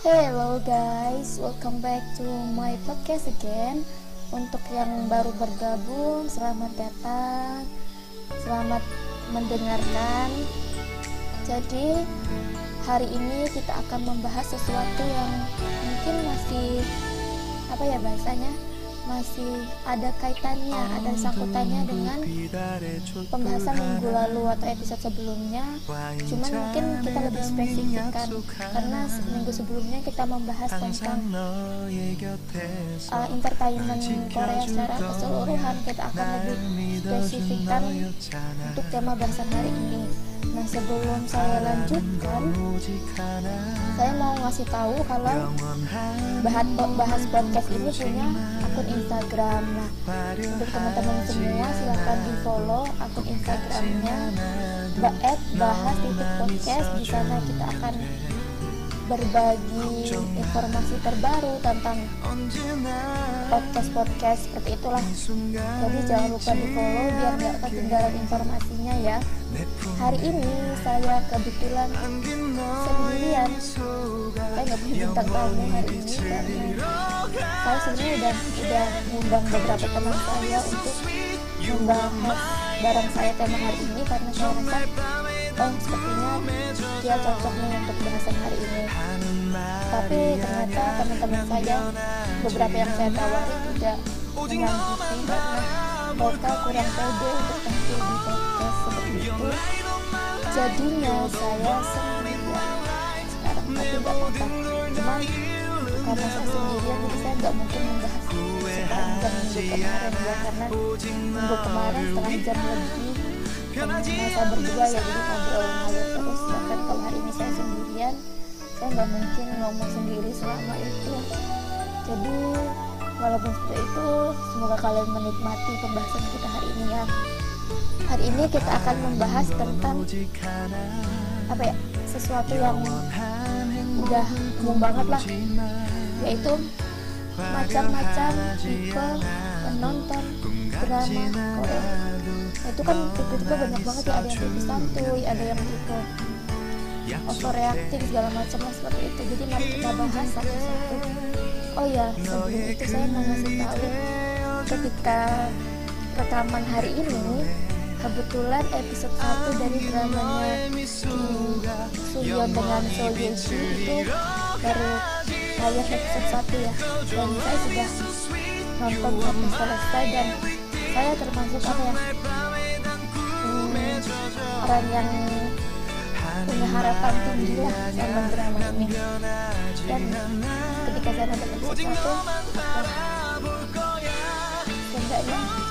Hello guys, welcome back to my podcast again. Untuk yang baru bergabung, selamat datang, selamat mendengarkan. Jadi hari ini kita akan membahas sesuatu yang mungkin masih apa ya bahasanya masih ada kaitannya, ada sangkutannya dengan pembahasan minggu lalu atau episode sebelumnya. Cuman mungkin kita lebih spesifikkan karena minggu sebelumnya kita membahas tentang uh, entertainment Korea secara keseluruhan. Kita akan lebih spesifikkan untuk tema bahasan hari ini. Nah sebelum saya lanjutkan, saya mau ngasih tahu kalau bahas bahas podcast ini punya akun Instagram. Nah untuk teman-teman semua silahkan di follow akun Instagramnya bahas titik podcast. Di sana kita akan berbagi informasi terbaru tentang podcast-podcast seperti itulah jadi jangan lupa di follow biar nggak ketinggalan informasinya ya hari ini saya kebetulan sendirian. Saya nggak punya bintang tamu hari ini karena saya sebenarnya udah udah ngundang beberapa teman saya untuk membahas barang saya tema hari ini karena saya rasa oh sepertinya dia cocok nih untuk bahasan hari ini. Tapi ternyata teman-teman saya beberapa yang saya tawari tidak menyanggupi karena mereka kurang pede untuk tampil di podcast seperti itu jadinya saya sendirian sekarang tapi tidak apa-apa cuman karena saya sendirian jadi saya nggak mungkin membahas sepanjang minggu kemarin ya karena minggu kemarin setengah jam lebih saya berdua ya jadi ngobrol ngalir terus. Bahkan kalau hari ini saya sendirian saya nggak mungkin ngomong sendiri selama itu. Jadi walaupun seperti itu semoga kalian menikmati pembahasan kita hari ini ya hari ini kita akan membahas tentang apa ya sesuatu yang udah umum banget lah. Yaitu macam-macam tipe penonton drama Korea. Itu kan tipe-tipe banyak banget ya. Ada yang tipe santuy ada yang tipe overreacting segala macam lah seperti itu. Jadi mari kita bahas satu-satu. Oh ya sebelum itu saya mau ngasih tahu ketika rekaman hari ini kebetulan episode 1 dari dramanya Suyeon dengan So Yeji itu baru tayang episode 1 ya. Dan saya sudah nonton sampai selesai dan saya termasuk apa ya hmm, orang yang punya harapan tinggi lah sama drama ini. Dan ketika saya nonton episode 1 seenggaknya episode 1 masih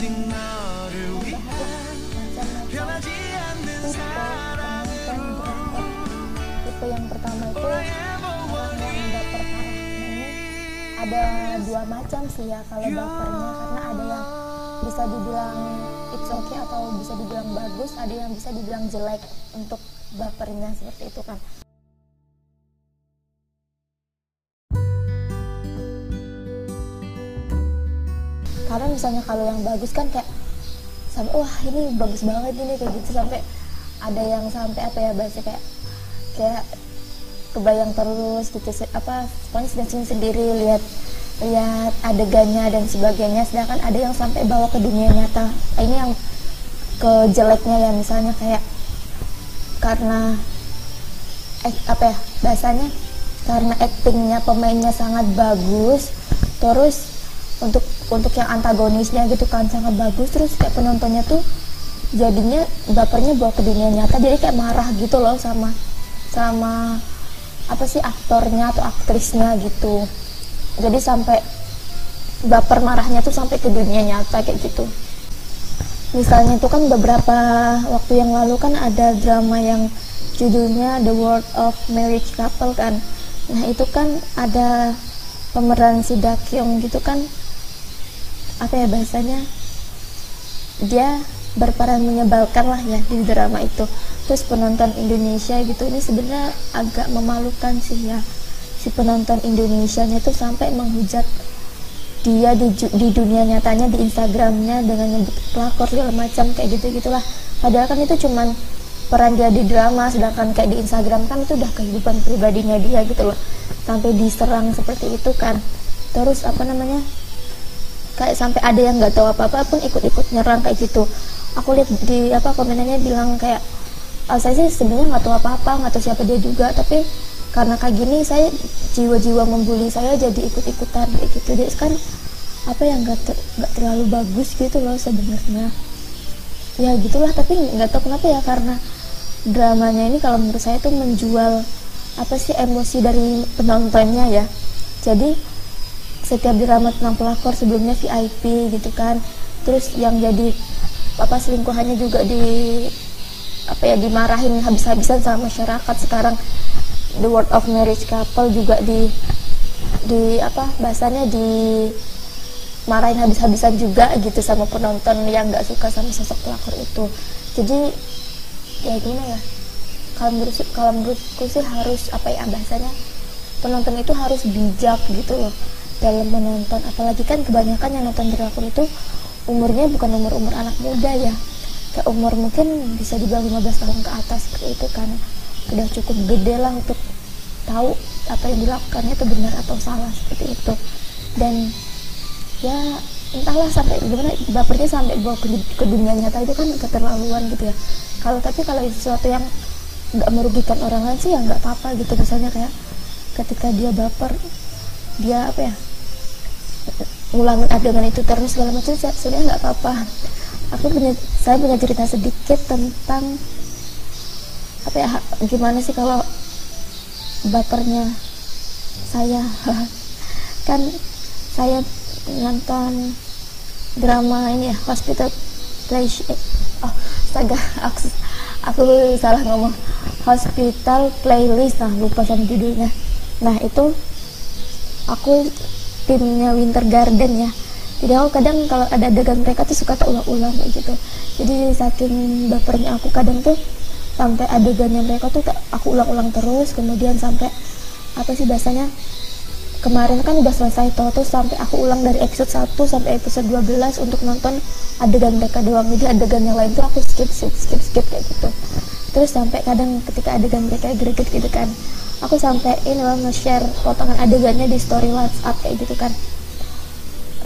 tipe yang pertama itu orang yang baper parah nah ini ada dua macam sih ya kalau bapernya karena ada yang bisa dibilang it's okay atau bisa dibilang bagus ada yang bisa dibilang jelek untuk bapernya seperti itu kan karena misalnya kalau yang bagus kan kayak sampai wah ini bagus banget ini kayak gitu. Sampai ada yang sampai apa ya bahasa kayak kayak kebayang terus gitu apa pokoknya sendiri lihat lihat adegannya dan sebagainya. Sedangkan ada yang sampai bawa ke dunia nyata. Nah, ini yang kejeleknya ya misalnya kayak karena eh, apa ya bahasanya karena aktingnya pemainnya sangat bagus terus untuk untuk yang antagonisnya gitu kan sangat bagus. Terus kayak penontonnya tuh jadinya bapernya bawa ke dunia nyata jadi kayak marah gitu loh sama sama apa sih aktornya atau aktrisnya gitu. Jadi sampai baper marahnya tuh sampai ke dunia nyata kayak gitu. Misalnya itu kan beberapa waktu yang lalu kan ada drama yang judulnya The World of Marriage Couple kan. Nah itu kan ada pemeran si Dakyong gitu kan apa ya bahasanya? Dia berperan menyebalkan lah ya di drama itu. Terus penonton Indonesia gitu ini sebenarnya agak memalukan sih ya. Si penonton Indonesia nya tuh sampai menghujat dia di, di dunia nyatanya di Instagramnya dengan nyebut pelakor segala macam kayak gitu gitulah padahal kan itu cuman peran dia di drama sedangkan kayak di Instagram kan itu udah kehidupan pribadinya dia gitu loh. Sampai diserang seperti itu kan. Terus apa namanya kayak sampai ada yang nggak tahu apa apa pun ikut-ikut nyerang kayak gitu. Aku lihat di apa komenannya bilang kayak oh, saya sih sebenarnya nggak tahu apa-apa nggak tahu siapa dia juga tapi karena kayak gini saya jiwa-jiwa membuli saya jadi ikut-ikutan kayak gitu. Jadi kan apa yang nggak ter, gak terlalu bagus gitu loh sebenarnya. Ya gitulah tapi nggak tahu kenapa ya karena dramanya ini kalau menurut saya tuh menjual apa sih emosi dari penontonnya ya. Jadi setiap drama tentang pelakor sebelumnya VIP gitu kan. Terus yang jadi apa selingkuhannya juga di apa ya dimarahin habis-habisan sama masyarakat. Sekarang the word of marriage couple juga di di apa bahasanya di marahin habis-habisan juga gitu sama penonton yang nggak suka sama sosok pelakor itu. Jadi ya gimana ya? Kalau menurut kalau menurutku sih harus apa ya bahasanya penonton itu harus bijak gitu loh dalam menonton. Apalagi kan kebanyakan yang nonton drakor itu umurnya bukan umur-umur anak muda ya. Ke umur mungkin bisa dibilang 15 tahun ke atas itu kan. Udah cukup gede lah untuk tahu apa yang dilakukannya itu benar atau salah seperti itu. Dan ya entahlah sampai gimana bapernya sampai bawa ke, ke dunia nyata itu kan keterlaluan gitu ya. Kalau tapi kalau sesuatu yang nggak merugikan orang lain sih ya nggak apa-apa gitu. Misalnya kayak ketika dia baper dia apa ya ngulangin adegan itu terus segala macam sebenarnya nggak apa-apa. Aku punya saya punya cerita sedikit tentang apa ya gimana sih kalau bapernya saya? Kan saya nonton drama ini ya hospital place oh astaga aku, aku salah ngomong. Hospital playlist nah lupa sama judulnya. Nah itu aku timnya Winter Garden ya. Jadi aku kadang kalau ada adegan mereka tuh suka terulang-ulang kayak gitu. Jadi saking bapernya aku kadang tuh sampai adegannya mereka tuh aku ulang-ulang terus kemudian sampai apa sih bahasanya kemarin kan udah selesai toh terus sampai aku ulang dari episode 1 sampai episode 12 untuk nonton adegan mereka doang. Jadi adegan yang lain tuh aku skip skip skip skip kayak gitu terus sampai kadang ketika adegan mereka greget gitu kan aku sampai ini loh nge-share potongan adegannya di story WhatsApp kayak gitu kan.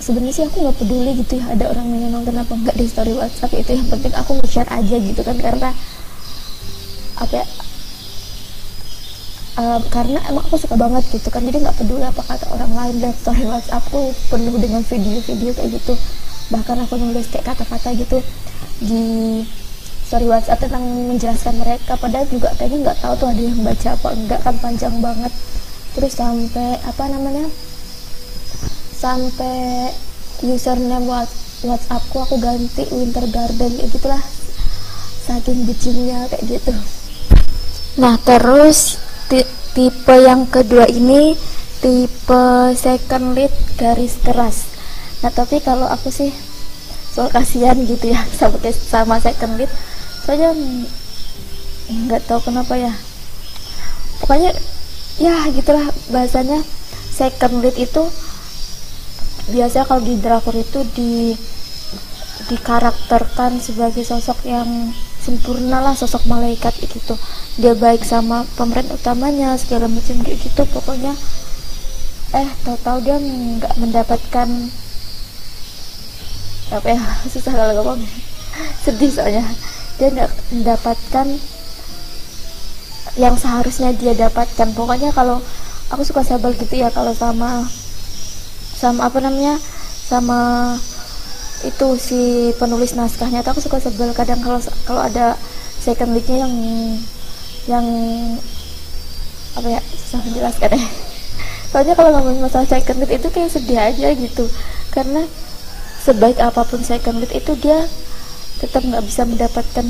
Sebenarnya sih aku nggak peduli gitu ya ada orang yang nonton apa enggak di story WhatsApp itu yang penting aku nge-share aja gitu kan karena apa ya, uh, karena emang aku suka banget gitu kan jadi nggak peduli apa kata orang lain dan story WhatsAppku penuh dengan video-video kayak gitu. Bahkan aku nulis kayak kata-kata gitu di story WhatsApp tentang menjelaskan mereka. Padahal juga kayaknya nggak tahu tuh ada yang baca apa enggak kan panjang banget. Terus sampai apa namanya? Sampai username WhatsAppku aku ganti Winter Garden ya gitulah. Saking bucinnya kayak gitu. Nah terus tipe yang kedua ini tipe second lead garis keras. Nah tapi kalau aku sih soal kasihan gitu ya sama sama second lead soalnya nggak tahu kenapa ya. Pokoknya ya gitulah bahasanya. Second lead itu biasanya kalau di drakor itu di dikarakterkan sebagai sosok yang sempurna lah sosok malaikat gitu dia baik sama pemeran utamanya segala macam gitu. Pokoknya eh tahu-tahu dia nggak mendapatkan apa ya susah kalau ngomong. Sedih soalnya dia mendapatkan yang seharusnya dia dapatkan. Pokoknya kalau aku suka sabel gitu ya kalau sama sama apa namanya sama itu si penulis naskahnya aku suka sebel kadang kalau kalau ada second leadnya yang yang apa ya susah menjelaskan ya. Soalnya kalau ngomongin masalah second lead itu kayak sedih aja gitu. Karena sebaik apa pun second lead itu dia tetap nggak bisa mendapatkan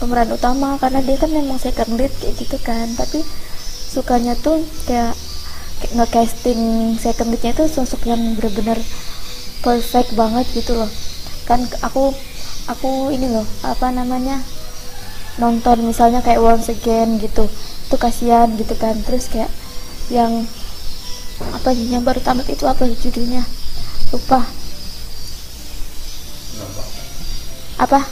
pemeran utama karena dia kan memang second lead kayak gitu kan. Tapi sukanya tuh kayak nge-casting second leadnya itu sosok yang bener-bener perfect banget gitu loh. Kan aku aku ini loh apa namanya nonton misalnya kayak once again gitu tuh kasihan gitu kan. Terus kayak yang apa yang baru tamat itu apa judulnya? Lupa apa?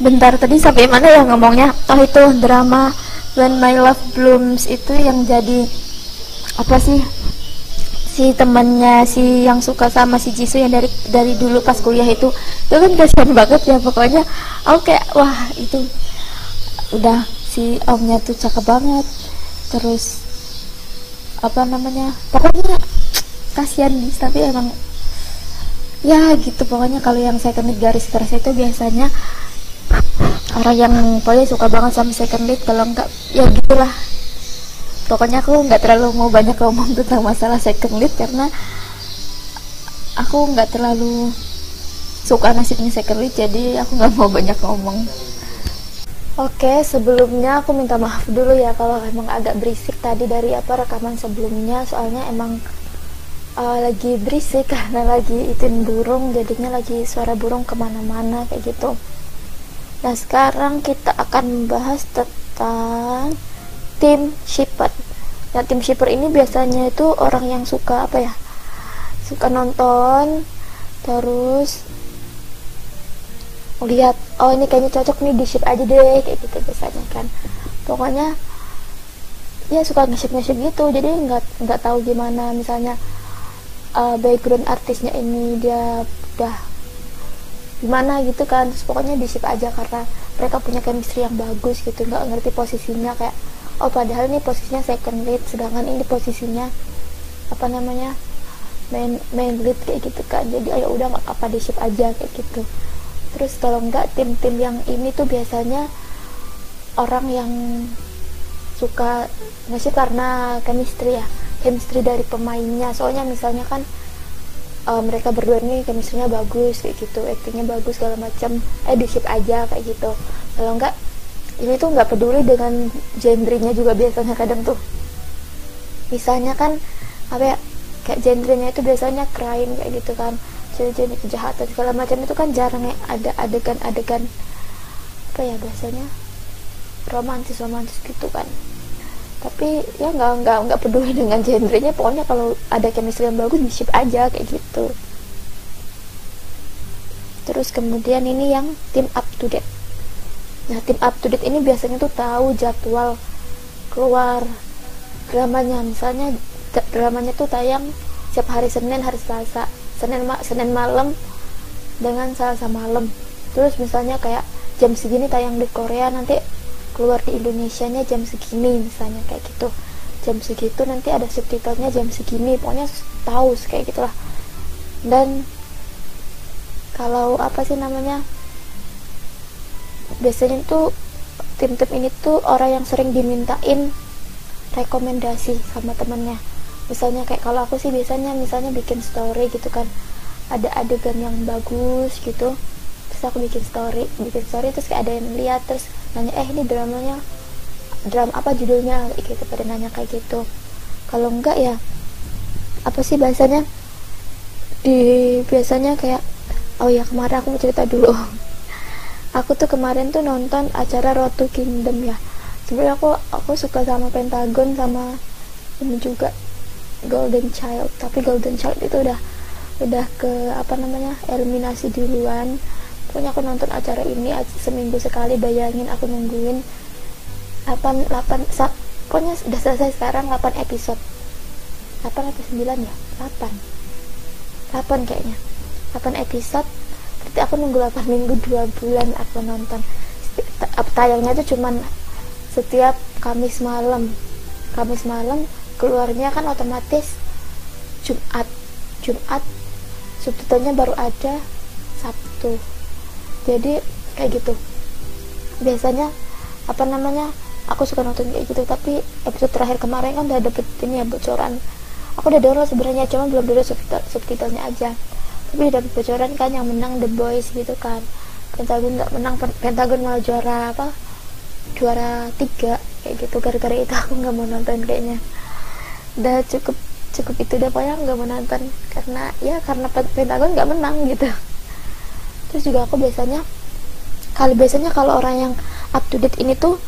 Bentar tadi sampai mana ya ngomongnya? Toh itu drama When My Love Blooms itu yang jadi apa sih si temannya si yang suka sama si Jisoo yang dari dari dulu pas kuliah itu. Itu kan kasihan banget ya pokoknya. Oke okay, wah itu udah si omnya tuh cakep banget. Terus apa namanya pokoknya kasihan nih tapi emang ya gitu. Pokoknya kalau yang second lead garis keras itu biasanya orang yang pokoknya suka banget sama second lead kalau enggak ya gitulah. Pokoknya aku nggak terlalu mau banyak ngomong tentang masalah second lead karena aku nggak terlalu suka nasibnya second lead jadi aku nggak mau banyak ngomong. Oke, sebelumnya aku minta maaf dulu ya kalau emang agak berisik tadi dari apa rekaman sebelumnya, soalnya emang uh, lagi berisik karena lagi itin burung jadinya lagi suara burung ke mana-mana kayak gitu. Nah sekarang kita akan membahas tentang tim shipper. Nah tim shipper ini biasanya itu orang yang suka apa ya? Suka nonton terus lihat oh ini kayaknya cocok nih di ship aja deh kayak gitu biasanya kan. Pokoknya ya suka nge-ship nge-ship gitu jadi nggak nggak tahu gimana. Misalnya uh, background artisnya ini dia udah gimana gitu kan. Terus pokoknya di ship aja karena mereka punya chemistry yang bagus gitu nggak ngerti posisinya kayak oh padahal ini posisinya second lead sedangkan ini posisinya apa namanya main main lead kayak gitu kan. Jadi ayo udah nggak apa di ship aja kayak gitu. Terus kalau nggak tim-tim yang ini tuh biasanya orang yang suka ngasih karena chemistry ya chemistry dari pemainnya. Soalnya misalnya kan uh, mereka berdua ini chemistry-nya bagus kayak gitu actingnya bagus segala macam. Eh di aja kayak gitu. Kalau enggak ini tuh nggak peduli dengan genrenya juga biasanya kadang tuh. Misalnya kan apa ya kayak genrenya itu biasanya crime kayak gitu kan. Jenis kejahatan segala macam itu kan jarang ya ada adegan-adegan apa ya biasanya romantis romantis gitu kan tapi ya nggak nggak nggak peduli dengan genrenya. Pokoknya kalau ada chemistry yang bagus di ship aja kayak gitu. Terus kemudian ini yang tim up to date. Nah tim up to date ini biasanya tuh tahu jadwal keluar dramanya. Misalnya dramanya tuh tayang setiap hari Senin hari Selasa. Senin ma Senin malam dengan Selasa malam. Terus misalnya kayak jam segini tayang di Korea nanti keluar di Indonesia nya jam segini misalnya kayak gitu. Jam segitu nanti ada subtitlenya jam segini pokoknya tahu kayak gitulah. Dan kalau apa sih namanya biasanya tuh tim-tim ini tuh orang yang sering dimintain rekomendasi sama temennya. Misalnya kayak kalau aku sih biasanya misalnya bikin story gitu kan ada adegan yang bagus gitu terus aku bikin story bikin story terus kayak ada yang lihat terus nanya eh ini dramanya drama apa judulnya? Gitu pada nanya kayak gitu. Kalau enggak ya apa sih bahasanya? Di biasanya kayak oh ya kemarin aku mau cerita dulu. Aku tuh kemarin tuh nonton acara Road to Kingdom ya. Sebenarnya aku aku suka sama Pentagon sama ini juga Golden Child. Tapi Golden Child itu udah udah ke apa namanya eliminasi duluan pokoknya aku nonton acara ini seminggu sekali bayangin aku nungguin 8 8 sa, pokoknya udah selesai sekarang 8 episode. 8 atau 9 ya? 8 8 kayaknya. 8 episode. Berarti aku nunggu 8 minggu 2 bulan aku nonton. Tayangnya tuh cuman setiap Kamis malam. Kamis malam keluarnya kan otomatis Jumat. Jumat subtitlenya baru ada Sabtu jadi kayak gitu. Biasanya apa namanya aku suka nonton kayak gitu. Tapi episode terakhir kemarin kan udah dapet ini ya bocoran. Aku udah download sebenarnya cuma belum download subtitle, subtitlenya aja. Tapi udah dapet bocoran kan yang menang The Boys gitu kan. Pentagon nggak menang Pentagon malah juara apa juara tiga kayak gitu. Gara-gara itu aku nggak mau nonton kayaknya. Udah cukup cukup itu deh pokoknya nggak mau nonton. Karena ya karena Pentagon nggak menang gitu terus juga aku biasanya kalau biasanya kalau orang yang up to date ini tuh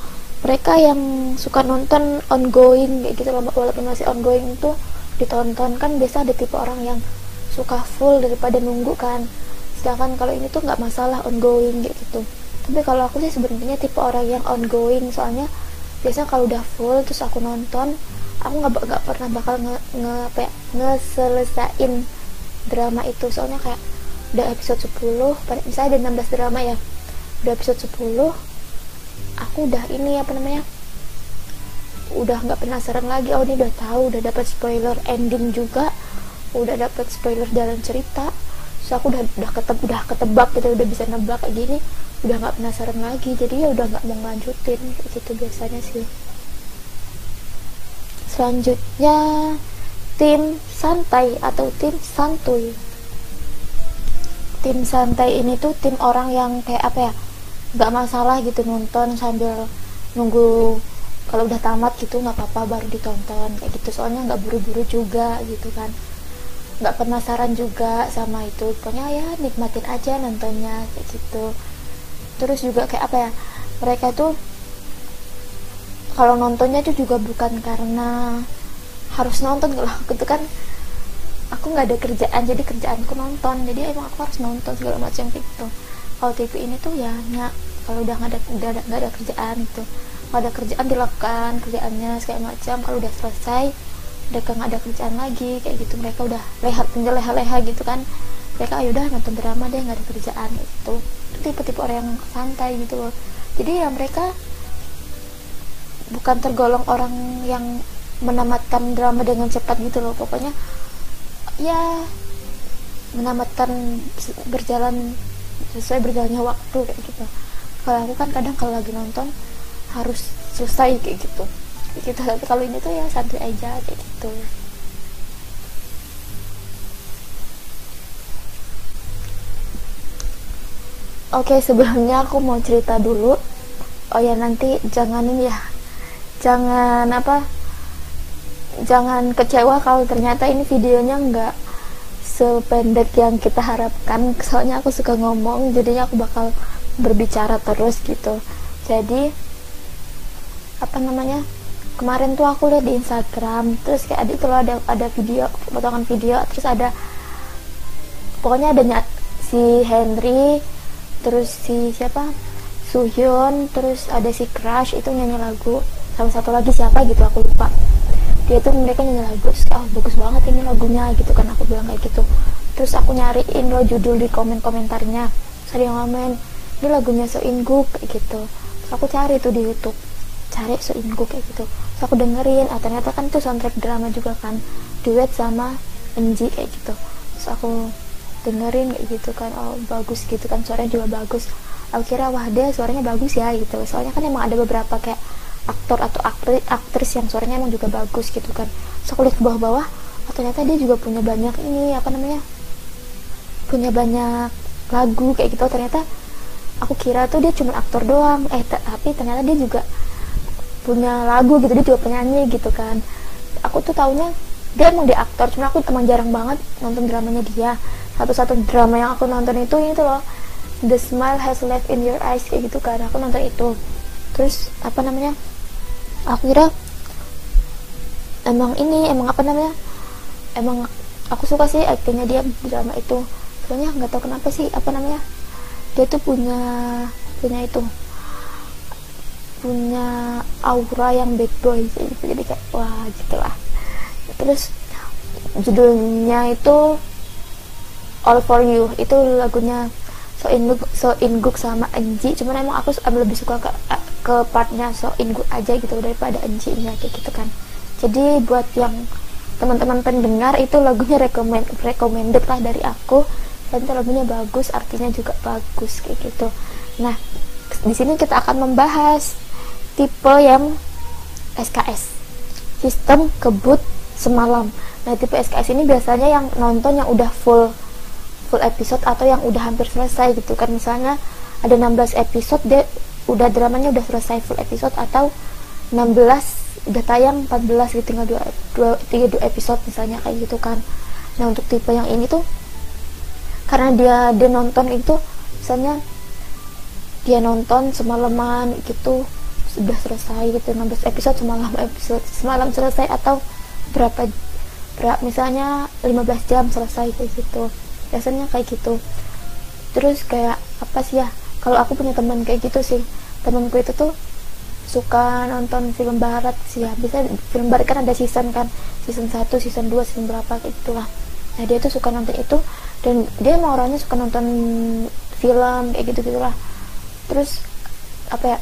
mereka yang suka nonton ongoing kayak gitu walaupun masih ongoing tuh ditonton. Kan biasa ada tipe orang yang suka full daripada nunggu kan. Sedangkan kalau ini tuh nggak masalah ongoing kayak gitu. Tapi kalau aku sih sebenarnya tipe orang yang ongoing soalnya biasa kalau udah full terus aku nonton aku nggak nggak pernah bakal nge, nge apa ya, ngeselesain drama itu. Soalnya kayak udah episode 10 misalnya ada 16 drama ya. Udah episode 10 aku udah ini apa namanya udah nggak penasaran lagi. Oh ini udah tahu udah dapat spoiler ending juga. Udah dapat spoiler dalam cerita. So aku udah udah ketebak udah ketebak gitu udah bisa nebak kayak gini. Udah nggak penasaran lagi jadi ya udah nggak mau lanjutin gitu biasanya sih. Selanjutnya tim santai atau tim santuy tim santai ini tuh tim orang yang kayak apa ya nggak masalah gitu nonton sambil nunggu kalau udah tamat gitu nggak apa-apa baru ditonton kayak gitu. Soalnya nggak buru-buru juga gitu kan. Nggak penasaran juga sama itu. Pokoknya ya nikmatin aja nontonnya kayak gitu. Terus juga kayak apa ya mereka tuh kalau nontonnya itu juga bukan karena harus nonton kalau gitu kan aku nggak ada kerjaan jadi kerjaanku nonton. Jadi emang aku harus nonton segala macam gitu. Kalau TV ini tuh ya nyak kalau udah nggak ada nggak ada kerjaan itu kalau ada kerjaan dilakukan kerjaannya segala macam. Kalau udah selesai mereka nggak ada kerjaan lagi kayak gitu. Mereka udah lehat tinggal leha-leha gitu kan. Mereka ayo udah nonton drama deh nggak ada kerjaan itu tipe-tipe orang yang santai gitu loh. Jadi ya mereka bukan tergolong orang yang menamatkan drama dengan cepat gitu loh. Pokoknya ya menamatkan berjalan sesuai berjalannya waktu kayak gitu. Kalau aku kan kadang kalau lagi nonton harus selesai kayak gitu. Gitu. Kalau ini tuh ya santai aja kayak gitu. Oke sebelumnya aku mau cerita dulu. Oh ya nanti jangan ini ya. Jangan apa Jangan kecewa kalau ternyata ini videonya nggak sependek yang kita harapkan. Soalnya aku suka ngomong jadinya aku bakal berbicara terus gitu. Jadi apa namanya kemarin tuh aku lihat di Instagram terus kayak ada itu loh ada ada video potongan video terus ada pokoknya ada si Henry terus si siapa Suhyun terus ada si Crush itu nyanyi lagu sama satu lagi siapa gitu aku lupa dia tuh mereka nyanyi lagu oh, bagus banget ini lagunya gitu kan aku bilang kayak gitu. Terus aku nyariin lo judul di komen komentarnya. Sering ngamen ini lagunya So Inguk kayak gitu. Terus aku cari tuh di YouTube cari So Inguk kayak gitu. Terus aku dengerin ah ternyata kan tuh soundtrack drama juga kan duet sama Enji kayak gitu. Terus aku dengerin kayak gitu kan oh bagus gitu kan suaranya juga bagus. Aku kira wah dia suaranya bagus ya gitu. Soalnya kan emang ada beberapa kayak aktor atau aktris, aktris yang suaranya emang juga bagus gitu kan. Lihat ke bawah-bawah oh, ternyata dia juga punya banyak ini apa namanya punya banyak lagu kayak gitu. Ternyata aku kira tuh dia cuma aktor doang. Eh tapi ternyata dia juga punya lagu gitu dia juga penyanyi gitu kan. Aku tuh taunya dia emang dia aktor cuma aku emang jarang banget nonton dramanya dia. Satu-satu drama yang aku nonton itu ini tuh loh The Smile Has Left in Your Eyes kayak gitu kan. Aku nonton itu. Terus apa namanya aku kira emang ini emang apa namanya? Emang aku suka sih aktingnya dia di drama itu. Soalnya nggak tahu kenapa sih apa namanya? Dia tuh punya punya itu punya aura yang bad boy gitu jadi kayak wah gitulah. Terus judulnya itu All for You. Itu lagunya So Inguk So Inguk sama Enji cuman emang aku lebih suka ke ke partnya So Inguk aja gitu daripada Enji nya kayak gitu kan. Jadi buat yang teman-teman pendengar itu lagunya recommend recommended lah dari aku. Dan lagunya bagus artinya juga bagus kayak gitu. Nah di sini kita akan membahas tipe yang SKS sistem kebut semalam. Nah tipe SKS ini biasanya yang nonton yang udah full full episode atau yang udah hampir selesai gitu kan. Misalnya ada 16 episode dia udah dramanya udah selesai full episode atau 16 udah tayang 14 gitu tinggal dua, dua, tiga dua episode misalnya kayak gitu kan. Nah untuk tipe yang ini tuh karena dia dia nonton itu misalnya dia nonton semalaman gitu sudah selesai gitu 16 episode semalam episode semalam selesai atau berapa berapa misalnya 15 jam selesai kayak gitu. Biasanya kayak gitu. Terus kayak apa sih ya kalau aku punya teman kayak gitu sih. Temanku itu tuh suka nonton film barat sih ya. Bisa film barat kan ada season kan. Season 1, season 2, season berapa kayak gitulah. Nah dia tuh suka nonton itu dan dia emang orangnya suka nonton film kayak gitu gitulah. Terus apa ya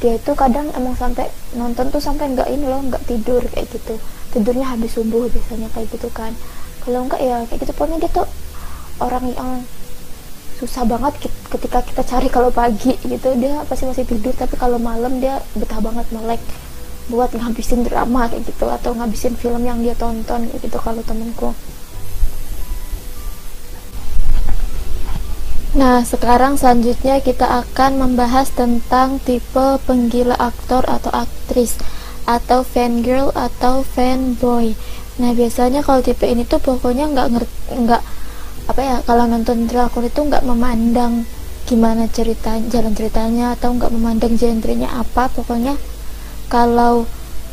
dia itu kadang emang sampai nonton tuh sampai nggak ini loh nggak tidur kayak gitu. Tidurnya habis subuh biasanya kayak gitu kan. Kalau enggak ya kayak gitu. Pokoknya dia tuh orang yang susah banget ketika kita cari kalau pagi gitu dia pasti masih tidur tapi kalau malam dia betah banget melek buat ngabisin drama kayak gitu atau ngabisin film yang dia tonton kayak gitu kalau temenku Nah, sekarang selanjutnya kita akan membahas tentang tipe penggila aktor atau aktris atau fan girl atau fanboy. Nah, biasanya kalau tipe ini tuh pokoknya nggak nggak apa ya kalau nonton drakor itu nggak memandang gimana cerita jalan ceritanya atau nggak memandang genrenya apa pokoknya kalau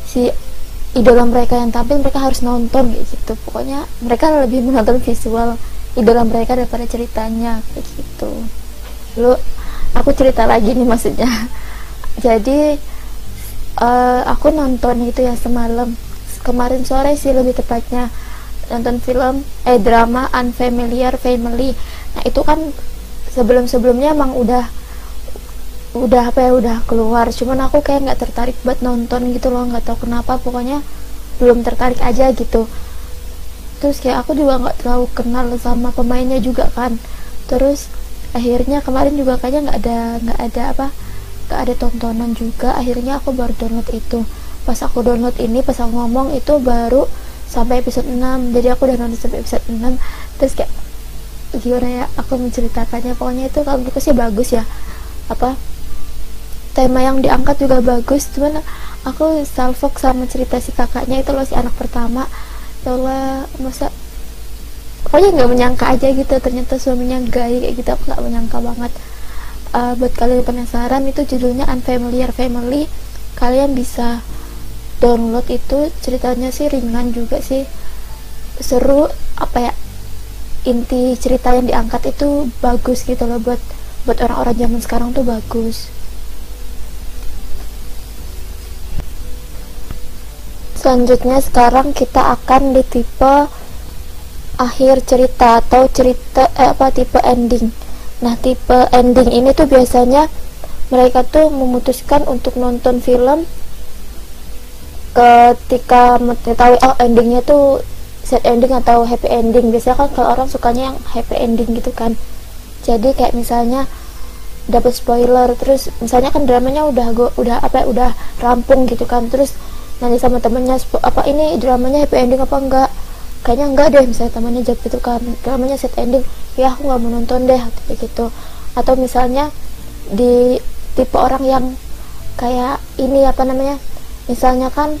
si idola mereka yang tampil mereka harus nonton gitu. Pokoknya mereka lebih menonton visual idola mereka daripada ceritanya kayak gitu. Lu aku cerita lagi nih maksudnya. Jadi uh, aku nonton itu ya semalam. Kemarin sore sih lebih tepatnya nonton film eh drama Unfamiliar Family. Nah itu kan sebelum sebelumnya emang udah udah apa ya udah keluar. Cuman aku kayak nggak tertarik buat nonton gitu loh nggak tahu kenapa. Pokoknya belum tertarik aja gitu. Terus kayak aku juga nggak terlalu kenal sama pemainnya juga kan. Terus akhirnya kemarin juga kayaknya nggak ada nggak ada apa nggak ada tontonan juga. Akhirnya aku baru download itu. Pas aku download ini pas aku ngomong itu baru sampai episode 6 jadi aku udah nonton sampai episode 6 terus kayak gimana ya aku menceritakannya. Pokoknya itu kalau gitu sih bagus ya. Apa tema yang diangkat juga bagus. Cuman aku salfok sama cerita si kakaknya. Itu loh si anak pertama. Ya Allah masa pokoknya nggak menyangka aja gitu. Ternyata suaminya gay kayak gitu. Aku nggak menyangka banget. Uh, buat kalian penasaran itu judulnya Unfamiliar Family. Kalian bisa download itu ceritanya sih ringan juga sih. Seru apa ya inti cerita yang diangkat itu bagus gitu loh buat buat orang-orang zaman sekarang tuh bagus. Selanjutnya sekarang kita akan di tipe akhir cerita atau cerita eh, apa tipe ending. Nah tipe ending ini tuh biasanya mereka tuh memutuskan untuk nonton film ketika mengetahui oh endingnya tuh sad ending atau happy ending. Biasanya kan kalau orang sukanya yang happy ending gitu kan. Jadi kayak misalnya dapat spoiler terus misalnya kan dramanya udah go, udah apa ya, udah rampung gitu kan. Terus nanti sama temennya apa ini dramanya happy ending apa enggak? Kayaknya enggak deh misalnya temannya jawab gitu kan dramanya sad ending. Ya aku nggak mau nonton deh kayak gitu. Atau misalnya di tipe orang yang kayak ini apa namanya misalnya kan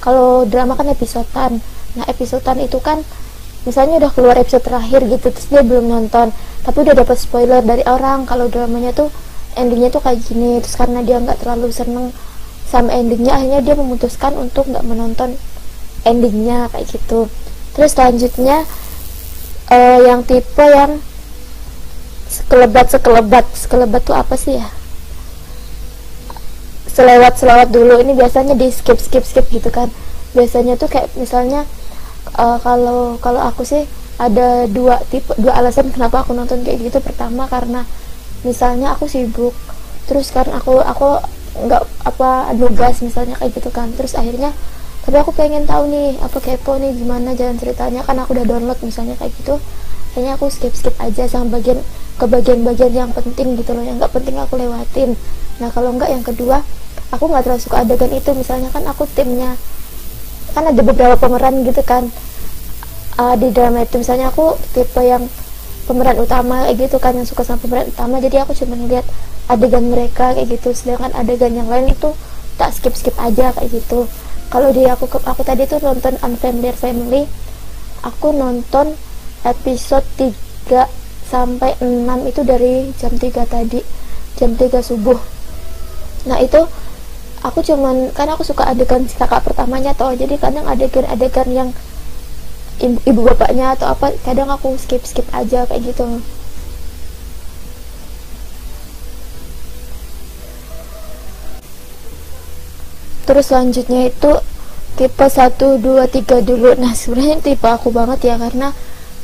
kalau drama kan episodean. Nah episodean itu kan misalnya udah keluar episode terakhir gitu terus dia belum nonton. Tapi udah dapat spoiler dari orang kalau dramanya tuh endingnya tuh kayak gini. Terus karena dia nggak terlalu seneng sama endingnya akhirnya dia memutuskan untuk nggak menonton endingnya kayak gitu. Terus selanjutnya uh, yang tipe yang sekelebat sekelebat sekelebat tuh apa sih ya selewat selewat dulu. Ini biasanya di skip skip skip gitu kan. Biasanya tuh kayak misalnya uh, kalau kalau aku sih ada dua tipe dua alasan kenapa aku nonton kayak gitu. Pertama karena misalnya aku sibuk terus karena aku aku nggak apa nugas misalnya kayak gitu kan. Terus akhirnya tapi aku pengen tahu nih apa kepo nih gimana jalan ceritanya. Kan aku udah download misalnya kayak gitu. Kayaknya aku skip skip aja sama bagian ke bagian-bagian yang penting gitu loh yang nggak penting aku lewatin. Nah kalau nggak yang kedua aku nggak terlalu suka adegan itu. Misalnya kan aku timnya kan ada beberapa pemeran gitu kan. Uh, di drama itu misalnya aku tipe yang pemeran utama kayak gitu kan yang suka sama pemeran utama. Jadi aku cuma ngeliat adegan mereka kayak gitu. Sedangkan adegan yang lain itu tak skip skip aja kayak gitu. Kalau di aku aku tadi tuh nonton Unfamiliar Family. Aku nonton episode 3 sampai 6 itu dari jam 3 tadi jam 3 subuh. Nah itu aku cuman karena aku suka adegan si kakak pertamanya toh jadi kadang adegan-adegan yang ibu, ibu bapaknya atau apa kadang aku skip skip aja kayak gitu. Terus selanjutnya itu tipe 1, 2, 3 dulu. Nah sebenarnya tipe aku banget ya karena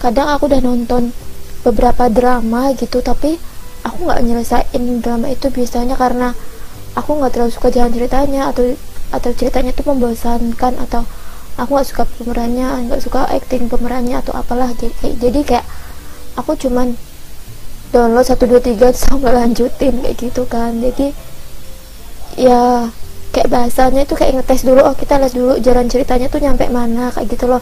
kadang aku udah nonton beberapa drama gitu tapi aku nggak nyelesain drama itu biasanya karena aku nggak terlalu suka jalan ceritanya atau atau ceritanya itu membosankan atau aku nggak suka pemerannya nggak suka acting pemerannya atau apalah. Jadi, jadi kayak aku cuman download satu dua tiga terus nggak lanjutin kayak gitu kan. Jadi ya kayak bahasanya itu kayak ngetes dulu oh kita lihat dulu jalan ceritanya tuh nyampe mana kayak gitu loh.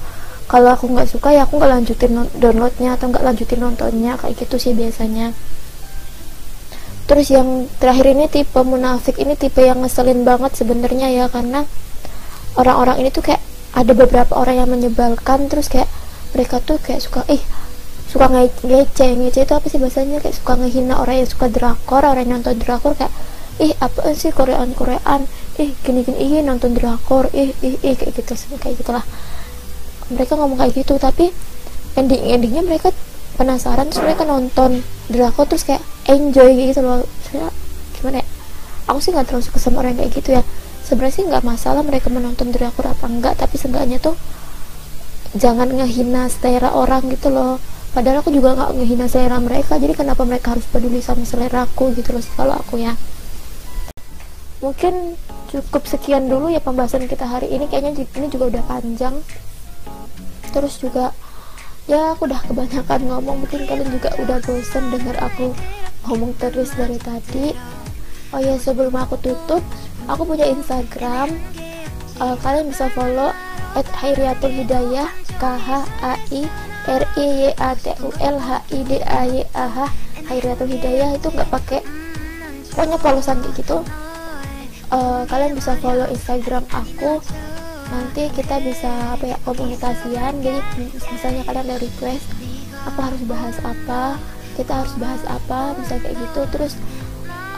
Kalau aku nggak suka ya aku nggak lanjutin downloadnya atau nggak lanjutin nontonnya kayak gitu sih biasanya terus yang terakhir ini tipe munafik ini tipe yang ngeselin banget sebenarnya ya karena orang-orang ini tuh kayak ada beberapa orang yang menyebalkan terus kayak mereka tuh kayak suka ih suka nge ngece ngece itu apa sih bahasanya? Kayak suka ngehina orang yang suka drakor orang yang nonton drakor kayak ih apa sih korean korean ih gini gini ih nonton drakor ih ih ih kayak gitu kayak gitulah. Mereka ngomong kayak gitu tapi ending endingnya mereka penasaran terus mereka nonton drakor terus kayak enjoy gitu loh. Saya gimana ya? Aku sih nggak terlalu suka sama orang kayak gitu ya. Sebenarnya sih nggak masalah mereka menonton drakor apa enggak tapi seenggaknya tuh jangan ngehina selera orang gitu loh. Padahal aku juga nggak ngehina selera mereka jadi kenapa mereka harus peduli sama selera aku gitu loh kalau aku ya. Mungkin cukup sekian dulu ya pembahasan kita hari ini. Kayaknya ini juga udah panjang. Terus juga ya aku udah kebanyakan ngomong. Mungkin kalian juga udah bosen dengar aku ngomong terus dari tadi. Oh ya sebelum aku tutup aku punya Instagram. Uh, kalian bisa follow at Hairiatul Hidayah K H A I R I Y A T U L H I D A Y A H Hairiatul Hidayah. Itu nggak pakai pokoknya followan kayak gitu. Uh, kalian bisa follow Instagram aku nanti kita bisa apa ya komunikasian. Jadi misalnya kalian ada request aku harus bahas apa? Kita harus bahas apa? Bisa kayak gitu. Terus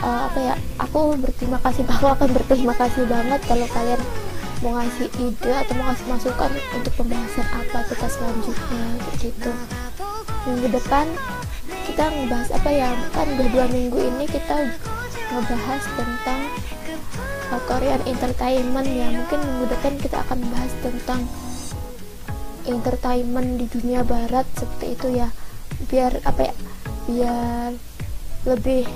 uh, apa ya aku berterima kasih aku akan berterima kasih banget kalau kalian mau ngasih ide atau mau ngasih masukan untuk pembahasan apa kita selanjutnya gitu. Minggu depan kita ngebahas apa ya kan udah dua minggu ini kita ngebahas tentang uh, Korean entertainment ya. Mungkin minggu depan kita akan bahas tentang entertainment di dunia barat seperti itu ya. Biar apa ya? Biar lebih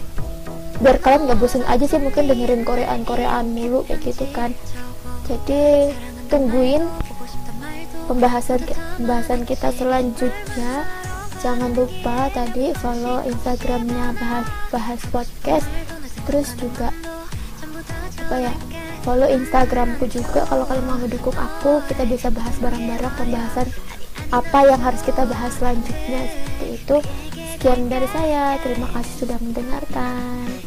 biar kalian nggak bosan aja sih mungkin dengerin Koreaan Koreaan mulu kayak gitu kan. Jadi tungguin pembahasan pembahasan kita selanjutnya. Jangan lupa tadi follow instagramnya bahas bahas podcast terus juga apa ya follow instagramku juga. Kalau kalian mau mendukung aku kita bisa bahas bareng-bareng pembahasan apa yang harus kita bahas selanjutnya. Seperti itu. Sekian dari saya. Terima kasih sudah mendengarkan